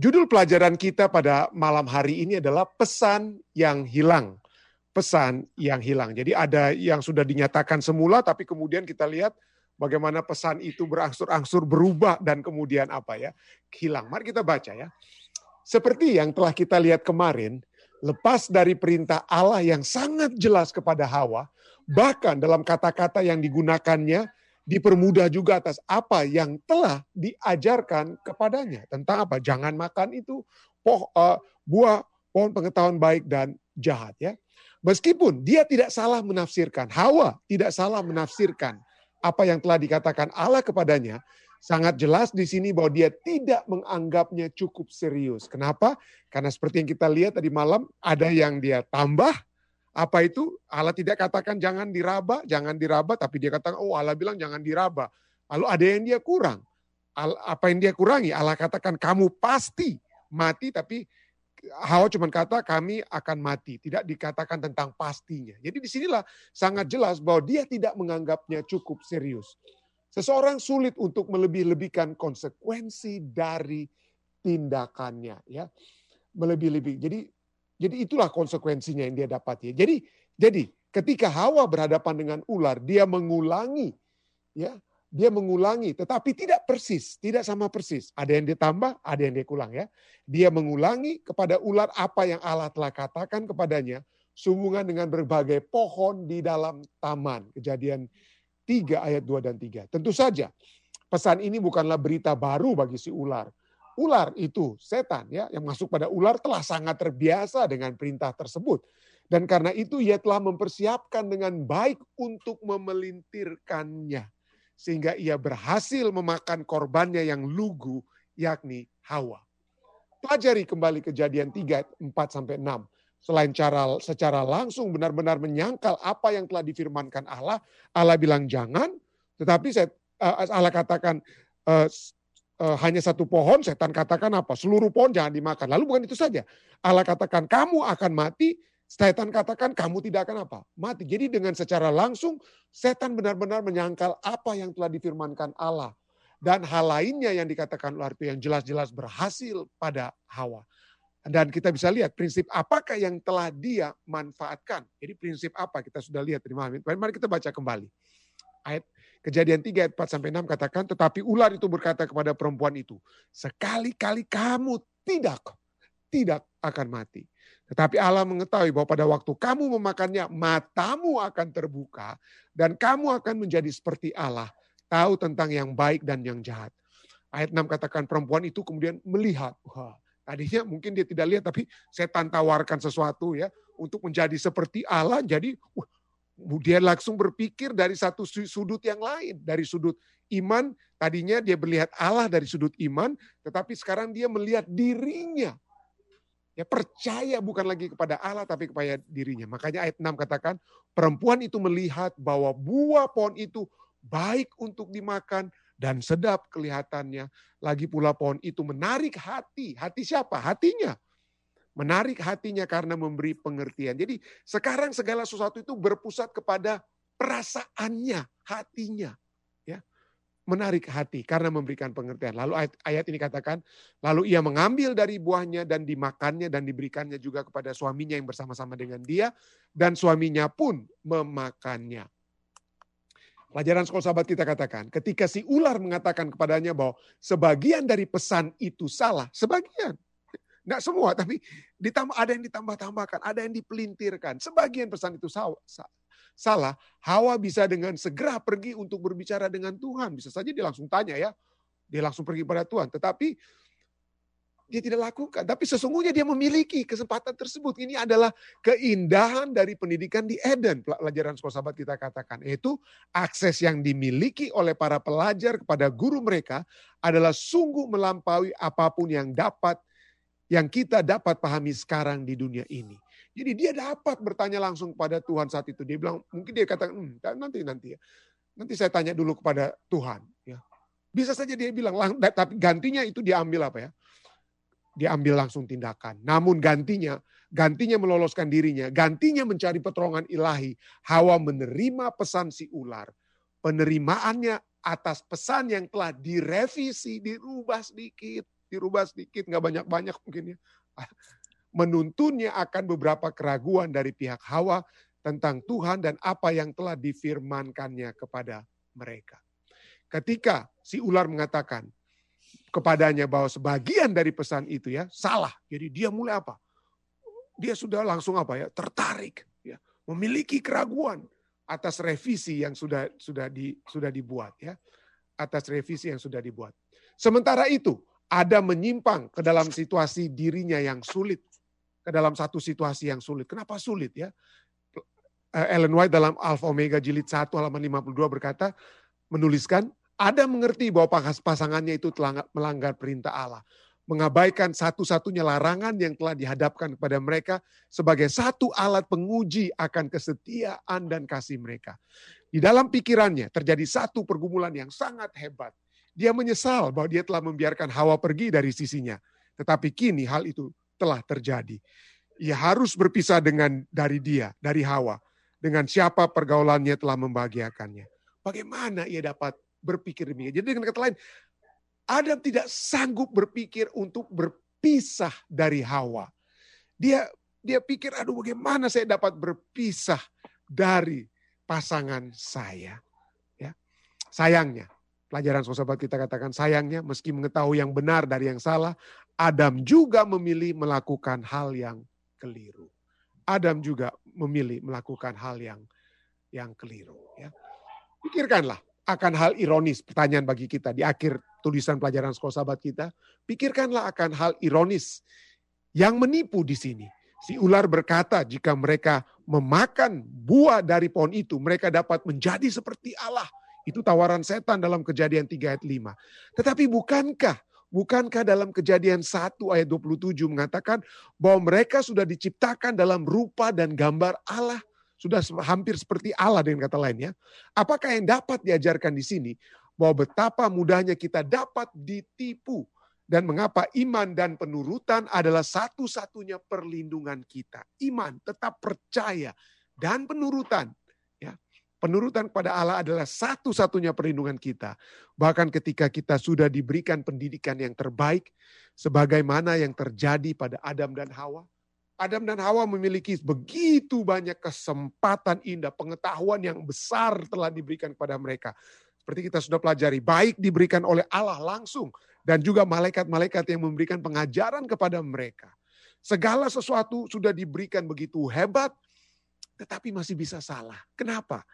Judul pelajaran kita pada malam hari ini adalah pesan yang hilang. Pesan yang hilang. Jadi ada yang sudah dinyatakan semula tapi kemudian kita lihat bagaimana pesan itu berangsur-angsur berubah dan kemudian apa ya? hilang. Mari kita baca ya. Seperti yang telah kita lihat kemarin, lepas dari perintah Allah yang sangat jelas kepada Hawa, bahkan dalam kata-kata yang digunakannya dipermudah juga atas apa yang telah diajarkan kepadanya tentang apa jangan makan itu poh uh, buah pohon pengetahuan baik dan jahat ya meskipun dia tidak salah menafsirkan Hawa tidak salah menafsirkan apa yang telah dikatakan Allah kepadanya sangat jelas di sini bahwa dia tidak menganggapnya cukup serius. Kenapa? Karena seperti yang kita lihat tadi malam, ada yang dia tambah, apa itu? Allah tidak katakan jangan diraba, jangan diraba, tapi dia katakan, oh Allah bilang jangan diraba. Lalu ada yang dia kurang. Apa yang dia kurangi? Allah katakan kamu pasti mati, tapi Hawa cuma kata kami akan mati. Tidak dikatakan tentang pastinya. Jadi di sinilah sangat jelas bahwa dia tidak menganggapnya cukup serius. Seseorang sulit untuk melebih-lebihkan konsekuensi dari tindakannya. ya Melebih-lebih. Jadi jadi itulah konsekuensinya yang dia dapat ya. Jadi jadi ketika Hawa berhadapan dengan ular, dia mengulangi ya, dia mengulangi tetapi tidak persis, tidak sama persis. Ada yang ditambah, ada yang dikulang ya. Dia mengulangi kepada ular apa yang Allah telah katakan kepadanya sehubungan dengan berbagai pohon di dalam taman. Kejadian 3 ayat 2 dan 3. Tentu saja pesan ini bukanlah berita baru bagi si ular ular itu setan ya yang masuk pada ular telah sangat terbiasa dengan perintah tersebut dan karena itu ia telah mempersiapkan dengan baik untuk memelintirkannya sehingga ia berhasil memakan korbannya yang lugu yakni Hawa. Pelajari kembali kejadian 3 4 sampai 6. Selain cara secara langsung benar-benar menyangkal apa yang telah difirmankan Allah, Allah bilang jangan, tetapi saya, eh, Allah katakan eh, hanya satu pohon, setan katakan apa? Seluruh pohon jangan dimakan. Lalu bukan itu saja. Allah katakan kamu akan mati, setan katakan kamu tidak akan apa? Mati. Jadi dengan secara langsung setan benar-benar menyangkal apa yang telah difirmankan Allah. Dan hal lainnya yang dikatakan luar itu yang jelas-jelas berhasil pada Hawa. Dan kita bisa lihat prinsip apakah yang telah dia manfaatkan. Jadi prinsip apa kita sudah lihat. Terima kasih. Mari kita baca kembali. Ayat Kejadian 3 ayat 4 sampai 6 katakan, tetapi ular itu berkata kepada perempuan itu, sekali-kali kamu tidak, tidak akan mati. Tetapi Allah mengetahui bahwa pada waktu kamu memakannya, matamu akan terbuka dan kamu akan menjadi seperti Allah, tahu tentang yang baik dan yang jahat. Ayat 6 katakan perempuan itu kemudian melihat, wah, tadinya mungkin dia tidak lihat tapi setan tawarkan sesuatu ya untuk menjadi seperti Allah, jadi wah, dia langsung berpikir dari satu sudut yang lain, dari sudut iman. Tadinya dia melihat Allah dari sudut iman, tetapi sekarang dia melihat dirinya. Ya percaya bukan lagi kepada Allah tapi kepada dirinya. Makanya ayat 6 katakan, perempuan itu melihat bahwa buah pohon itu baik untuk dimakan dan sedap kelihatannya. Lagi pula pohon itu menarik hati. Hati siapa? Hatinya menarik hatinya karena memberi pengertian. Jadi sekarang segala sesuatu itu berpusat kepada perasaannya, hatinya. ya Menarik hati karena memberikan pengertian. Lalu ayat, ayat ini katakan, lalu ia mengambil dari buahnya dan dimakannya dan diberikannya juga kepada suaminya yang bersama-sama dengan dia. Dan suaminya pun memakannya. Pelajaran sekolah sahabat kita katakan, ketika si ular mengatakan kepadanya bahwa sebagian dari pesan itu salah, sebagian, Enggak semua, tapi ditambah ada yang ditambah-tambahkan, ada yang dipelintirkan. Sebagian pesan itu salah. Hawa bisa dengan segera pergi untuk berbicara dengan Tuhan. Bisa saja dia langsung tanya ya. Dia langsung pergi pada Tuhan. Tetapi dia tidak lakukan. Tapi sesungguhnya dia memiliki kesempatan tersebut. Ini adalah keindahan dari pendidikan di Eden. Pelajaran sekolah sahabat kita katakan. Yaitu akses yang dimiliki oleh para pelajar kepada guru mereka adalah sungguh melampaui apa pun yang dapat yang kita dapat pahami sekarang di dunia ini. Jadi dia dapat bertanya langsung kepada Tuhan saat itu. Dia bilang, mungkin dia katakan, hmm, nanti nanti ya. Nanti saya tanya dulu kepada Tuhan. Ya. Bisa saja dia bilang, tapi gantinya itu diambil apa ya? Diambil langsung tindakan. Namun gantinya, gantinya meloloskan dirinya, gantinya mencari pertolongan ilahi. Hawa menerima pesan si ular. Penerimaannya atas pesan yang telah direvisi, dirubah sedikit dirubah sedikit, nggak banyak-banyak mungkin ya. Menuntunnya akan beberapa keraguan dari pihak Hawa tentang Tuhan dan apa yang telah difirmankannya kepada mereka. Ketika si ular mengatakan kepadanya bahwa sebagian dari pesan itu ya salah. Jadi dia mulai apa? Dia sudah langsung apa ya? Tertarik ya, memiliki keraguan atas revisi yang sudah sudah di sudah dibuat ya. Atas revisi yang sudah dibuat. Sementara itu, ada menyimpang ke dalam situasi dirinya yang sulit. Ke dalam satu situasi yang sulit. Kenapa sulit ya? Eh, Ellen White dalam Alpha Omega jilid 1 halaman 52 berkata, menuliskan, ada mengerti bahwa pasangannya itu telah melanggar perintah Allah. Mengabaikan satu-satunya larangan yang telah dihadapkan kepada mereka sebagai satu alat penguji akan kesetiaan dan kasih mereka. Di dalam pikirannya terjadi satu pergumulan yang sangat hebat. Dia menyesal bahwa dia telah membiarkan Hawa pergi dari sisinya. Tetapi kini hal itu telah terjadi. Ia harus berpisah dengan dari dia, dari Hawa. Dengan siapa pergaulannya telah membahagiakannya. Bagaimana ia dapat berpikir demikian. Jadi dengan kata lain, Adam tidak sanggup berpikir untuk berpisah dari Hawa. Dia dia pikir, aduh bagaimana saya dapat berpisah dari pasangan saya. Ya, Sayangnya, pelajaran sahabat kita katakan sayangnya meski mengetahui yang benar dari yang salah, Adam juga memilih melakukan hal yang keliru. Adam juga memilih melakukan hal yang yang keliru. Ya. Pikirkanlah, akan hal ironis. Pertanyaan bagi kita di akhir tulisan pelajaran sekolah sahabat kita. Pikirkanlah akan hal ironis yang menipu di sini. Si ular berkata jika mereka memakan buah dari pohon itu, mereka dapat menjadi seperti Allah. Itu tawaran setan dalam kejadian 3 ayat 5. Tetapi bukankah Bukankah dalam kejadian 1 ayat 27 mengatakan bahwa mereka sudah diciptakan dalam rupa dan gambar Allah? Sudah hampir seperti Allah dengan kata lainnya. Apakah yang dapat diajarkan di sini bahwa betapa mudahnya kita dapat ditipu dan mengapa iman dan penurutan adalah satu-satunya perlindungan kita. Iman, tetap percaya dan penurutan. Penurutan kepada Allah adalah satu-satunya perlindungan kita. Bahkan ketika kita sudah diberikan pendidikan yang terbaik, sebagaimana yang terjadi pada Adam dan Hawa, Adam dan Hawa memiliki begitu banyak kesempatan indah, pengetahuan yang besar telah diberikan kepada mereka. Seperti kita sudah pelajari, baik diberikan oleh Allah langsung dan juga malaikat-malaikat yang memberikan pengajaran kepada mereka. Segala sesuatu sudah diberikan begitu hebat, tetapi masih bisa salah. Kenapa?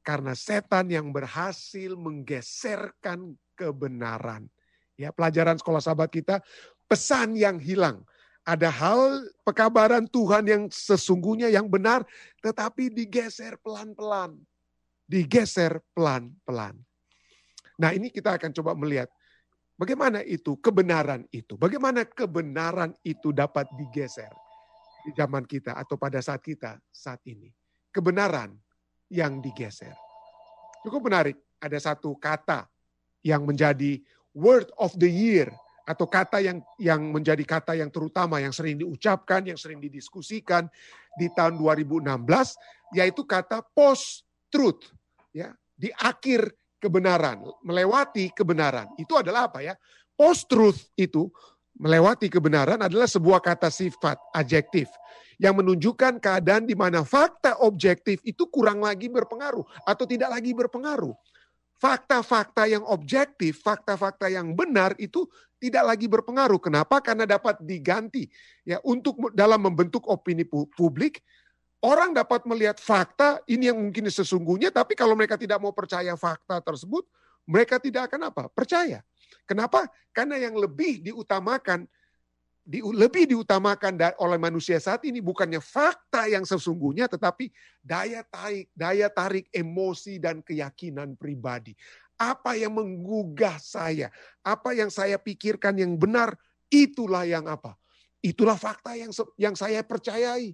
Karena setan yang berhasil menggeserkan kebenaran. Ya, pelajaran sekolah sahabat kita, pesan yang hilang ada hal pekabaran Tuhan yang sesungguhnya yang benar, tetapi digeser pelan-pelan. Digeser pelan-pelan. Nah ini kita akan coba melihat bagaimana itu kebenaran itu. Bagaimana kebenaran itu dapat digeser di zaman kita atau pada saat kita saat ini. Kebenaran yang digeser. Cukup menarik, ada satu kata yang menjadi word of the year atau kata yang yang menjadi kata yang terutama yang sering diucapkan, yang sering didiskusikan di tahun 2016 yaitu kata post truth ya, di akhir kebenaran, melewati kebenaran. Itu adalah apa ya? Post truth itu melewati kebenaran adalah sebuah kata sifat adjektif yang menunjukkan keadaan di mana fakta objektif itu kurang lagi berpengaruh atau tidak lagi berpengaruh fakta-fakta yang objektif, fakta-fakta yang benar itu tidak lagi berpengaruh. Kenapa? Karena dapat diganti. Ya, untuk dalam membentuk opini publik, orang dapat melihat fakta ini yang mungkin sesungguhnya, tapi kalau mereka tidak mau percaya fakta tersebut, mereka tidak akan apa? Percaya. Kenapa? Karena yang lebih diutamakan di, lebih diutamakan oleh manusia saat ini bukannya fakta yang sesungguhnya, tetapi daya tarik, daya tarik emosi dan keyakinan pribadi. Apa yang menggugah saya, apa yang saya pikirkan yang benar, itulah yang apa? Itulah fakta yang yang saya percayai.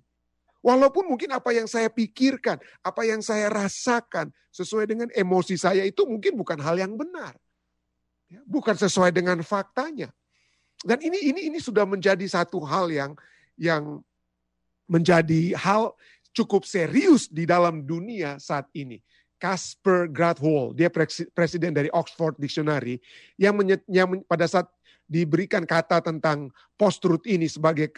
Walaupun mungkin apa yang saya pikirkan, apa yang saya rasakan sesuai dengan emosi saya itu mungkin bukan hal yang benar. Ya, bukan sesuai dengan faktanya. Dan ini ini ini sudah menjadi satu hal yang yang menjadi hal cukup serius di dalam dunia saat ini. Casper Gradwell, dia presiden dari Oxford Dictionary, yang, menyet, yang pada saat diberikan kata tentang post-truth ini sebagai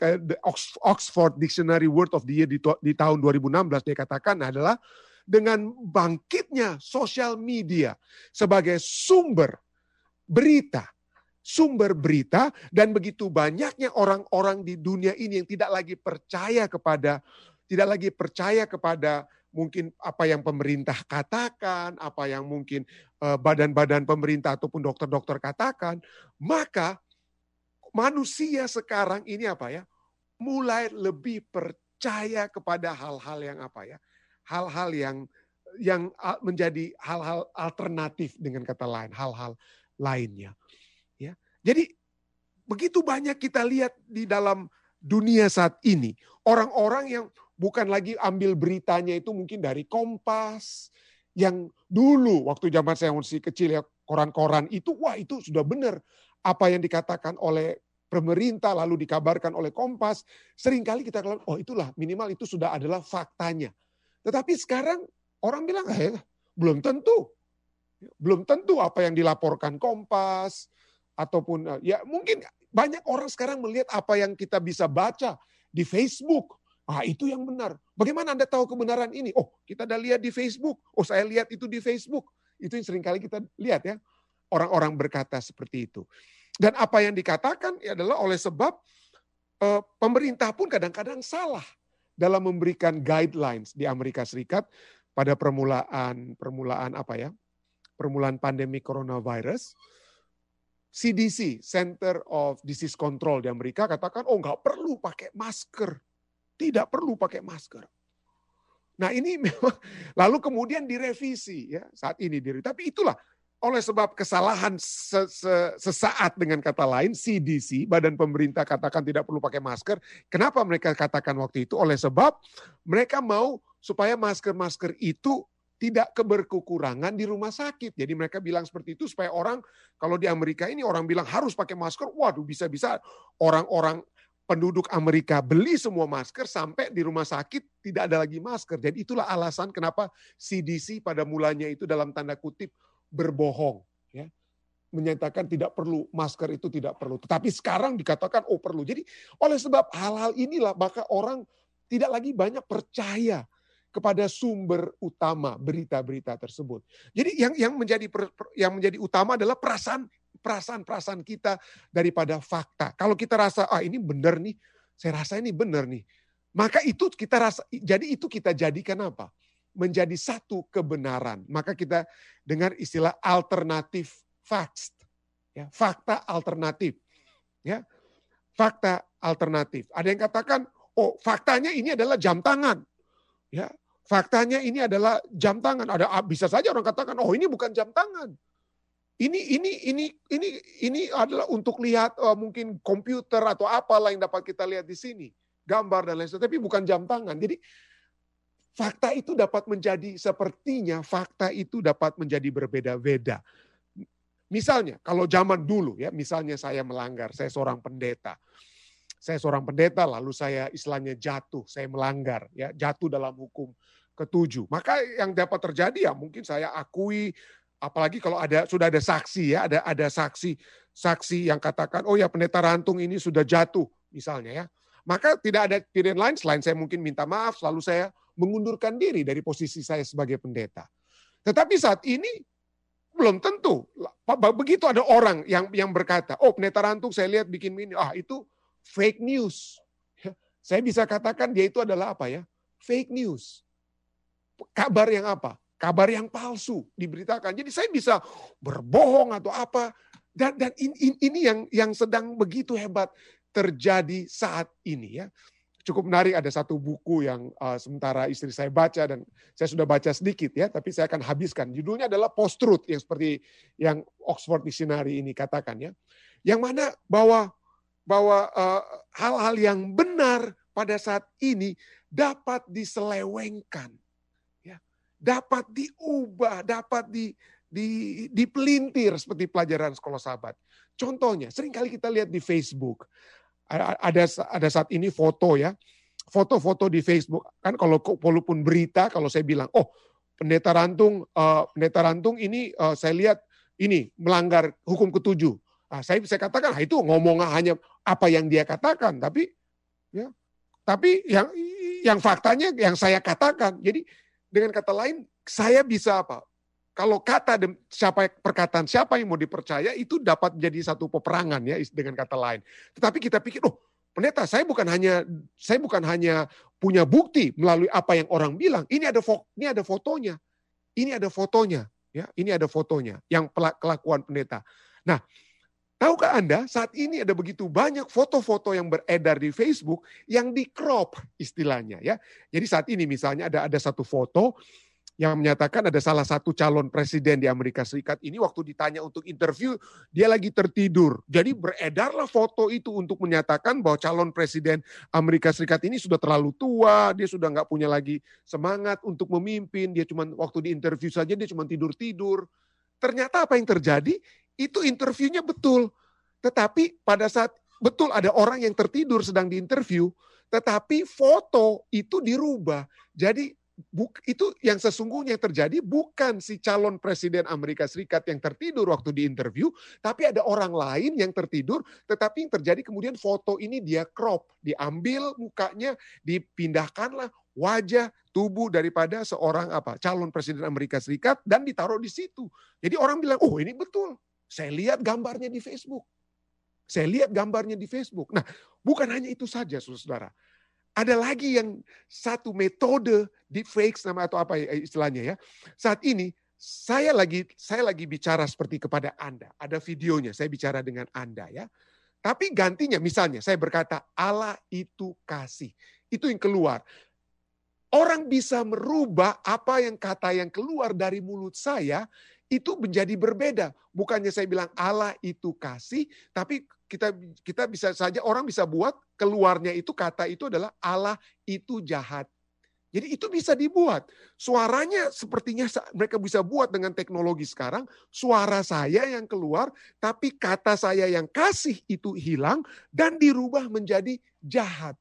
Oxford Dictionary Word of the Year di, di tahun 2016 dia katakan adalah dengan bangkitnya sosial media sebagai sumber berita, sumber berita dan begitu banyaknya orang-orang di dunia ini yang tidak lagi percaya kepada tidak lagi percaya kepada mungkin apa yang pemerintah katakan, apa yang mungkin eh, badan-badan pemerintah ataupun dokter-dokter katakan, maka manusia sekarang ini apa ya? Mulai lebih percaya kepada hal-hal yang apa ya? Hal-hal yang yang menjadi hal-hal alternatif dengan kata lain, hal-hal lainnya. Ya. Jadi begitu banyak kita lihat di dalam dunia saat ini, orang-orang yang bukan lagi ambil beritanya itu mungkin dari Kompas yang dulu waktu zaman saya masih kecil ya koran-koran itu wah itu sudah benar apa yang dikatakan oleh pemerintah lalu dikabarkan oleh Kompas sering kali kita oh itulah minimal itu sudah adalah faktanya tetapi sekarang orang bilang eh, belum tentu belum tentu apa yang dilaporkan Kompas ataupun ya mungkin banyak orang sekarang melihat apa yang kita bisa baca di Facebook Ah, itu yang benar. Bagaimana Anda tahu kebenaran ini? Oh, kita ada lihat di Facebook. Oh, saya lihat itu di Facebook. Itu yang sering kali kita lihat ya. Orang-orang berkata seperti itu. Dan apa yang dikatakan adalah oleh sebab eh, pemerintah pun kadang-kadang salah dalam memberikan guidelines di Amerika Serikat pada permulaan permulaan apa ya? Permulaan pandemi coronavirus. CDC, Center of Disease Control di Amerika katakan, oh nggak perlu pakai masker tidak perlu pakai masker. Nah ini memang lalu kemudian direvisi ya saat ini diri. Tapi itulah oleh sebab kesalahan sesaat dengan kata lain CDC Badan Pemerintah katakan tidak perlu pakai masker. Kenapa mereka katakan waktu itu? Oleh sebab mereka mau supaya masker-masker itu tidak keberkekurangan di rumah sakit. Jadi mereka bilang seperti itu supaya orang kalau di Amerika ini orang bilang harus pakai masker, waduh bisa-bisa orang-orang penduduk Amerika beli semua masker sampai di rumah sakit tidak ada lagi masker. Jadi itulah alasan kenapa CDC pada mulanya itu dalam tanda kutip berbohong. Ya. Menyatakan tidak perlu, masker itu tidak perlu. Tetapi sekarang dikatakan oh perlu. Jadi oleh sebab hal-hal inilah maka orang tidak lagi banyak percaya kepada sumber utama berita-berita tersebut. Jadi yang yang menjadi yang menjadi utama adalah perasaan perasaan-perasaan kita daripada fakta. Kalau kita rasa, ah ini benar nih, saya rasa ini benar nih. Maka itu kita rasa, jadi itu kita jadikan apa? Menjadi satu kebenaran. Maka kita dengar istilah alternatif facts. Ya, fakta alternatif. Ya, fakta alternatif. Ada yang katakan, oh faktanya ini adalah jam tangan. Ya, faktanya ini adalah jam tangan. Ada bisa saja orang katakan, oh ini bukan jam tangan. Ini ini ini ini ini adalah untuk lihat uh, mungkin komputer atau apalah yang dapat kita lihat di sini, gambar dan lain sebagainya, tapi bukan jam tangan. Jadi fakta itu dapat menjadi sepertinya fakta itu dapat menjadi berbeda-beda. Misalnya kalau zaman dulu ya, misalnya saya melanggar, saya seorang pendeta. Saya seorang pendeta lalu saya istilahnya jatuh, saya melanggar ya, jatuh dalam hukum ketujuh. Maka yang dapat terjadi ya mungkin saya akui apalagi kalau ada sudah ada saksi ya, ada ada saksi saksi yang katakan oh ya pendeta rantung ini sudah jatuh misalnya ya. Maka tidak ada pilihan lain selain saya mungkin minta maaf, selalu saya mengundurkan diri dari posisi saya sebagai pendeta. Tetapi saat ini belum tentu. Begitu ada orang yang yang berkata, oh pendeta rantung saya lihat bikin ini, ah itu fake news. Saya bisa katakan dia itu adalah apa ya? Fake news. Kabar yang apa? kabar yang palsu diberitakan. Jadi saya bisa berbohong atau apa dan dan ini, ini yang yang sedang begitu hebat terjadi saat ini ya. Cukup menarik ada satu buku yang uh, sementara istri saya baca dan saya sudah baca sedikit ya, tapi saya akan habiskan. Judulnya adalah Post Truth yang seperti yang Oxford Dictionary ini katakan ya. Yang mana bahwa bahwa uh, hal-hal yang benar pada saat ini dapat diselewengkan dapat diubah, dapat di, di, dipelintir seperti pelajaran sekolah sahabat. Contohnya, sering kali kita lihat di Facebook, ada ada saat ini foto ya, foto-foto di Facebook. Kan kalau walaupun berita kalau saya bilang, oh pendeta rantung, uh, pendeta rantung ini uh, saya lihat ini melanggar hukum ketujuh. Nah, saya bisa katakan nah, itu ngomong hanya apa yang dia katakan, tapi ya, tapi yang yang faktanya yang saya katakan. Jadi dengan kata lain, saya bisa apa? Kalau kata siapa perkataan siapa yang mau dipercaya itu dapat menjadi satu peperangan ya dengan kata lain. Tetapi kita pikir, oh pendeta saya bukan hanya saya bukan hanya punya bukti melalui apa yang orang bilang. Ini ada ini ada fotonya. Ini ada fotonya, ya. Ini ada fotonya yang kelakuan pendeta. Nah, tahukah Anda saat ini ada begitu banyak foto-foto yang beredar di Facebook yang di crop istilahnya ya. Jadi saat ini misalnya ada ada satu foto yang menyatakan ada salah satu calon presiden di Amerika Serikat ini waktu ditanya untuk interview dia lagi tertidur. Jadi beredarlah foto itu untuk menyatakan bahwa calon presiden Amerika Serikat ini sudah terlalu tua, dia sudah nggak punya lagi semangat untuk memimpin, dia cuma waktu di interview saja dia cuma tidur-tidur. Ternyata apa yang terjadi? Itu interviewnya betul. Tetapi pada saat betul ada orang yang tertidur sedang diinterview, tetapi foto itu dirubah. Jadi buk, itu yang sesungguhnya terjadi bukan si calon presiden Amerika Serikat yang tertidur waktu di interview, tapi ada orang lain yang tertidur, tetapi yang terjadi kemudian foto ini dia crop, diambil mukanya, dipindahkanlah wajah tubuh daripada seorang apa calon presiden Amerika Serikat dan ditaruh di situ. Jadi orang bilang, oh ini betul, saya lihat gambarnya di Facebook. Saya lihat gambarnya di Facebook. Nah, bukan hanya itu saja, saudara. Ada lagi yang satu metode deepfakes nama atau apa istilahnya ya. Saat ini saya lagi saya lagi bicara seperti kepada Anda. Ada videonya, saya bicara dengan Anda ya. Tapi gantinya misalnya saya berkata Allah itu kasih. Itu yang keluar. Orang bisa merubah apa yang kata yang keluar dari mulut saya itu menjadi berbeda. Bukannya saya bilang Allah itu kasih, tapi kita kita bisa saja orang bisa buat keluarnya itu kata itu adalah Allah itu jahat. Jadi itu bisa dibuat. Suaranya sepertinya mereka bisa buat dengan teknologi sekarang. Suara saya yang keluar, tapi kata saya yang kasih itu hilang dan dirubah menjadi jahat.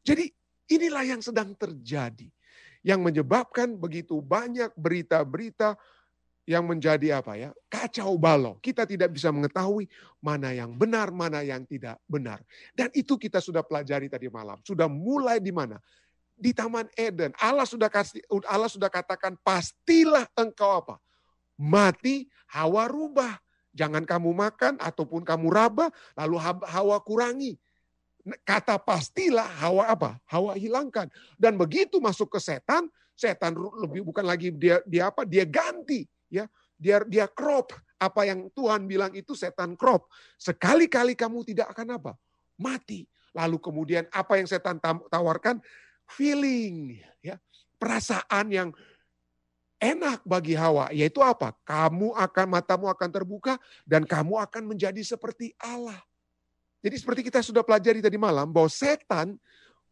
Jadi inilah yang sedang terjadi. Yang menyebabkan begitu banyak berita-berita yang menjadi apa ya? Kacau balau. Kita tidak bisa mengetahui mana yang benar, mana yang tidak benar. Dan itu kita sudah pelajari tadi malam. Sudah mulai di mana? Di Taman Eden. Allah sudah kasih Allah sudah katakan pastilah engkau apa? Mati, Hawa rubah. Jangan kamu makan ataupun kamu raba, lalu Hawa kurangi. Kata pastilah Hawa apa? Hawa hilangkan. Dan begitu masuk ke setan, setan lebih bukan lagi dia dia apa? Dia ganti ya dia dia crop. Apa yang Tuhan bilang itu setan crop. Sekali-kali kamu tidak akan apa? Mati. Lalu kemudian apa yang setan tawarkan? Feeling ya. Perasaan yang enak bagi Hawa yaitu apa? Kamu akan matamu akan terbuka dan kamu akan menjadi seperti Allah. Jadi seperti kita sudah pelajari tadi malam bahwa setan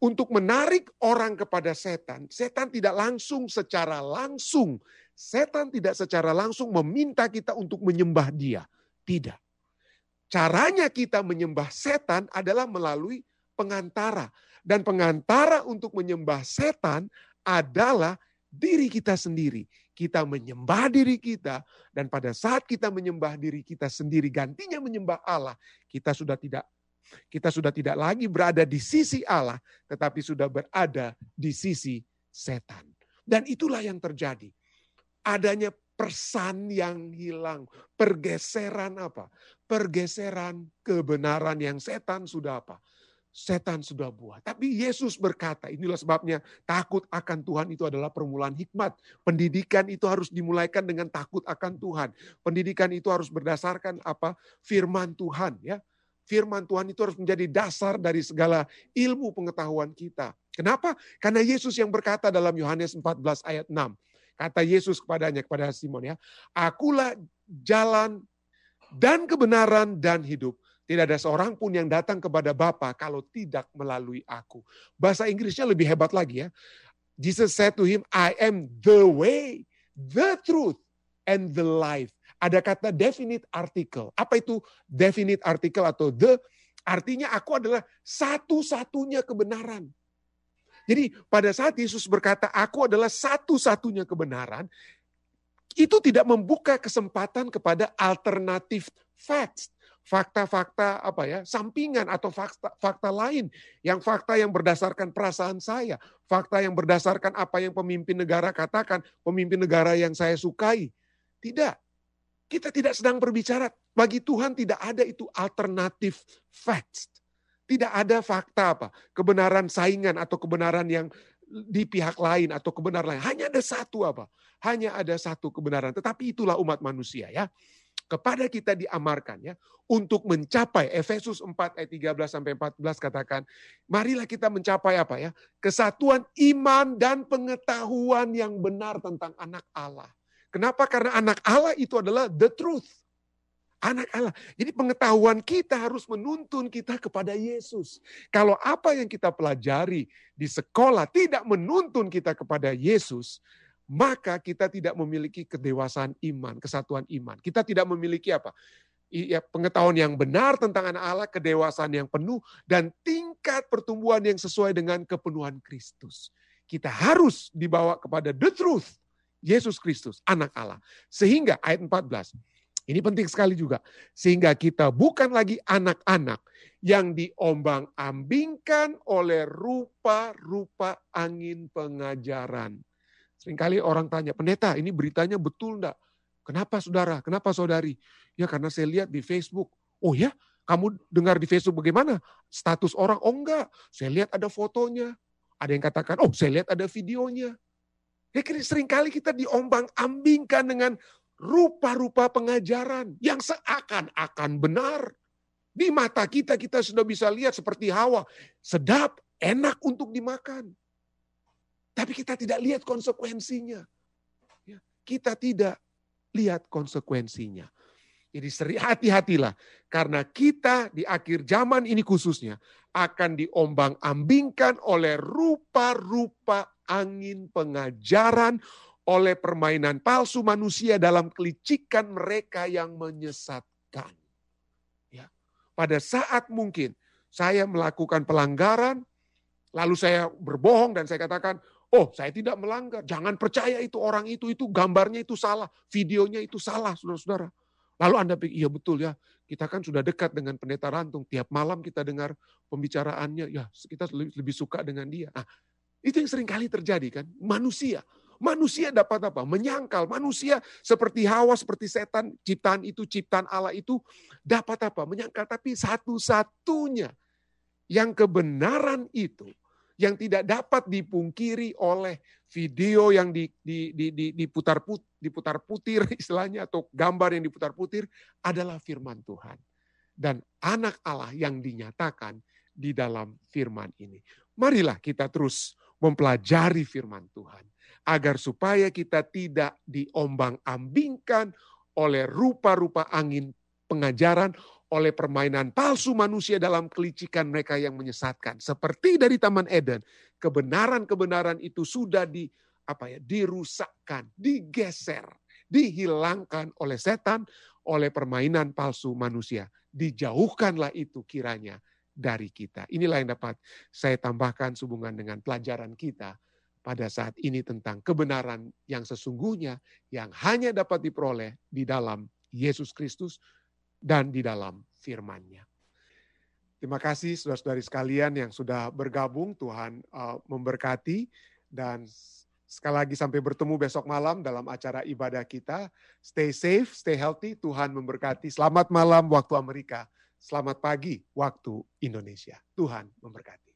untuk menarik orang kepada setan, setan tidak langsung secara langsung Setan tidak secara langsung meminta kita untuk menyembah dia. Tidak. Caranya kita menyembah setan adalah melalui pengantara. Dan pengantara untuk menyembah setan adalah diri kita sendiri. Kita menyembah diri kita dan pada saat kita menyembah diri kita sendiri gantinya menyembah Allah, kita sudah tidak kita sudah tidak lagi berada di sisi Allah, tetapi sudah berada di sisi setan. Dan itulah yang terjadi adanya persan yang hilang, pergeseran apa? Pergeseran kebenaran yang setan sudah apa? Setan sudah buat. Tapi Yesus berkata, inilah sebabnya takut akan Tuhan itu adalah permulaan hikmat. Pendidikan itu harus dimulaikan dengan takut akan Tuhan. Pendidikan itu harus berdasarkan apa? Firman Tuhan ya. Firman Tuhan itu harus menjadi dasar dari segala ilmu pengetahuan kita. Kenapa? Karena Yesus yang berkata dalam Yohanes 14 ayat 6. Kata Yesus kepadanya, kepada Simon ya, akulah jalan dan kebenaran dan hidup. Tidak ada seorang pun yang datang kepada Bapa kalau tidak melalui aku. Bahasa Inggrisnya lebih hebat lagi ya. Jesus said to him, I am the way, the truth, and the life. Ada kata definite article. Apa itu definite article atau the? Artinya aku adalah satu-satunya kebenaran. Jadi pada saat Yesus berkata, aku adalah satu-satunya kebenaran, itu tidak membuka kesempatan kepada alternatif facts. fakta-fakta apa ya, sampingan atau fakta fakta lain yang fakta yang berdasarkan perasaan saya, fakta yang berdasarkan apa yang pemimpin negara katakan, pemimpin negara yang saya sukai. Tidak. Kita tidak sedang berbicara bagi Tuhan tidak ada itu alternatif facts. Tidak ada fakta apa, kebenaran saingan atau kebenaran yang di pihak lain atau kebenaran lain. Hanya ada satu apa? Hanya ada satu kebenaran. Tetapi itulah umat manusia ya kepada kita diamarkan ya untuk mencapai Efesus 4 ayat 13 sampai 14 katakan marilah kita mencapai apa ya kesatuan iman dan pengetahuan yang benar tentang anak Allah. Kenapa? Karena anak Allah itu adalah the truth. Anak Allah. Jadi pengetahuan kita harus menuntun kita kepada Yesus. Kalau apa yang kita pelajari di sekolah tidak menuntun kita kepada Yesus, maka kita tidak memiliki kedewasaan iman, kesatuan iman. Kita tidak memiliki apa? Ya, pengetahuan yang benar tentang anak Allah, kedewasaan yang penuh, dan tingkat pertumbuhan yang sesuai dengan kepenuhan Kristus. Kita harus dibawa kepada the truth, Yesus Kristus, anak Allah. Sehingga ayat 14, ini penting sekali juga. Sehingga kita bukan lagi anak-anak yang diombang-ambingkan oleh rupa-rupa angin pengajaran Seringkali orang tanya, pendeta ini beritanya betul enggak? Kenapa saudara? Kenapa saudari? Ya karena saya lihat di Facebook. Oh ya, kamu dengar di Facebook bagaimana? Status orang, oh enggak. Saya lihat ada fotonya. Ada yang katakan, oh saya lihat ada videonya. Ya sering kali kita diombang-ambingkan dengan rupa-rupa pengajaran yang seakan-akan benar. Di mata kita, kita sudah bisa lihat seperti Hawa. Sedap, enak untuk dimakan. Tapi kita tidak lihat konsekuensinya. Ya, kita tidak lihat konsekuensinya. Jadi hati-hatilah. Karena kita di akhir zaman ini khususnya akan diombang-ambingkan oleh rupa-rupa angin pengajaran, oleh permainan palsu manusia dalam kelicikan mereka yang menyesatkan. Ya. Pada saat mungkin saya melakukan pelanggaran, lalu saya berbohong dan saya katakan, Oh, saya tidak melanggar. Jangan percaya itu orang itu, itu gambarnya itu salah, videonya itu salah, saudara-saudara. Lalu Anda pikir, iya betul ya, kita kan sudah dekat dengan pendeta Rantung. Tiap malam kita dengar pembicaraannya, ya kita lebih, suka dengan dia. Nah, itu yang sering kali terjadi kan. Manusia, manusia dapat apa? Menyangkal. Manusia seperti Hawa, seperti setan, ciptaan itu, ciptaan Allah itu dapat apa? Menyangkal. Tapi satu-satunya yang kebenaran itu yang tidak dapat dipungkiri oleh video yang di, di, di, di, diputar, put, diputar putir istilahnya atau gambar yang diputar putir adalah firman Tuhan. Dan anak Allah yang dinyatakan di dalam firman ini. Marilah kita terus mempelajari firman Tuhan. Agar supaya kita tidak diombang-ambingkan oleh rupa-rupa angin pengajaran, oleh permainan palsu manusia dalam kelicikan mereka yang menyesatkan. Seperti dari Taman Eden, kebenaran-kebenaran itu sudah di apa ya, dirusakkan, digeser, dihilangkan oleh setan, oleh permainan palsu manusia. Dijauhkanlah itu kiranya dari kita. Inilah yang dapat saya tambahkan sehubungan dengan pelajaran kita pada saat ini tentang kebenaran yang sesungguhnya yang hanya dapat diperoleh di dalam Yesus Kristus dan di dalam firman-Nya. Terima kasih saudara-saudari sekalian yang sudah bergabung, Tuhan uh, memberkati dan sekali lagi sampai bertemu besok malam dalam acara ibadah kita. Stay safe, stay healthy, Tuhan memberkati. Selamat malam waktu Amerika, selamat pagi waktu Indonesia. Tuhan memberkati.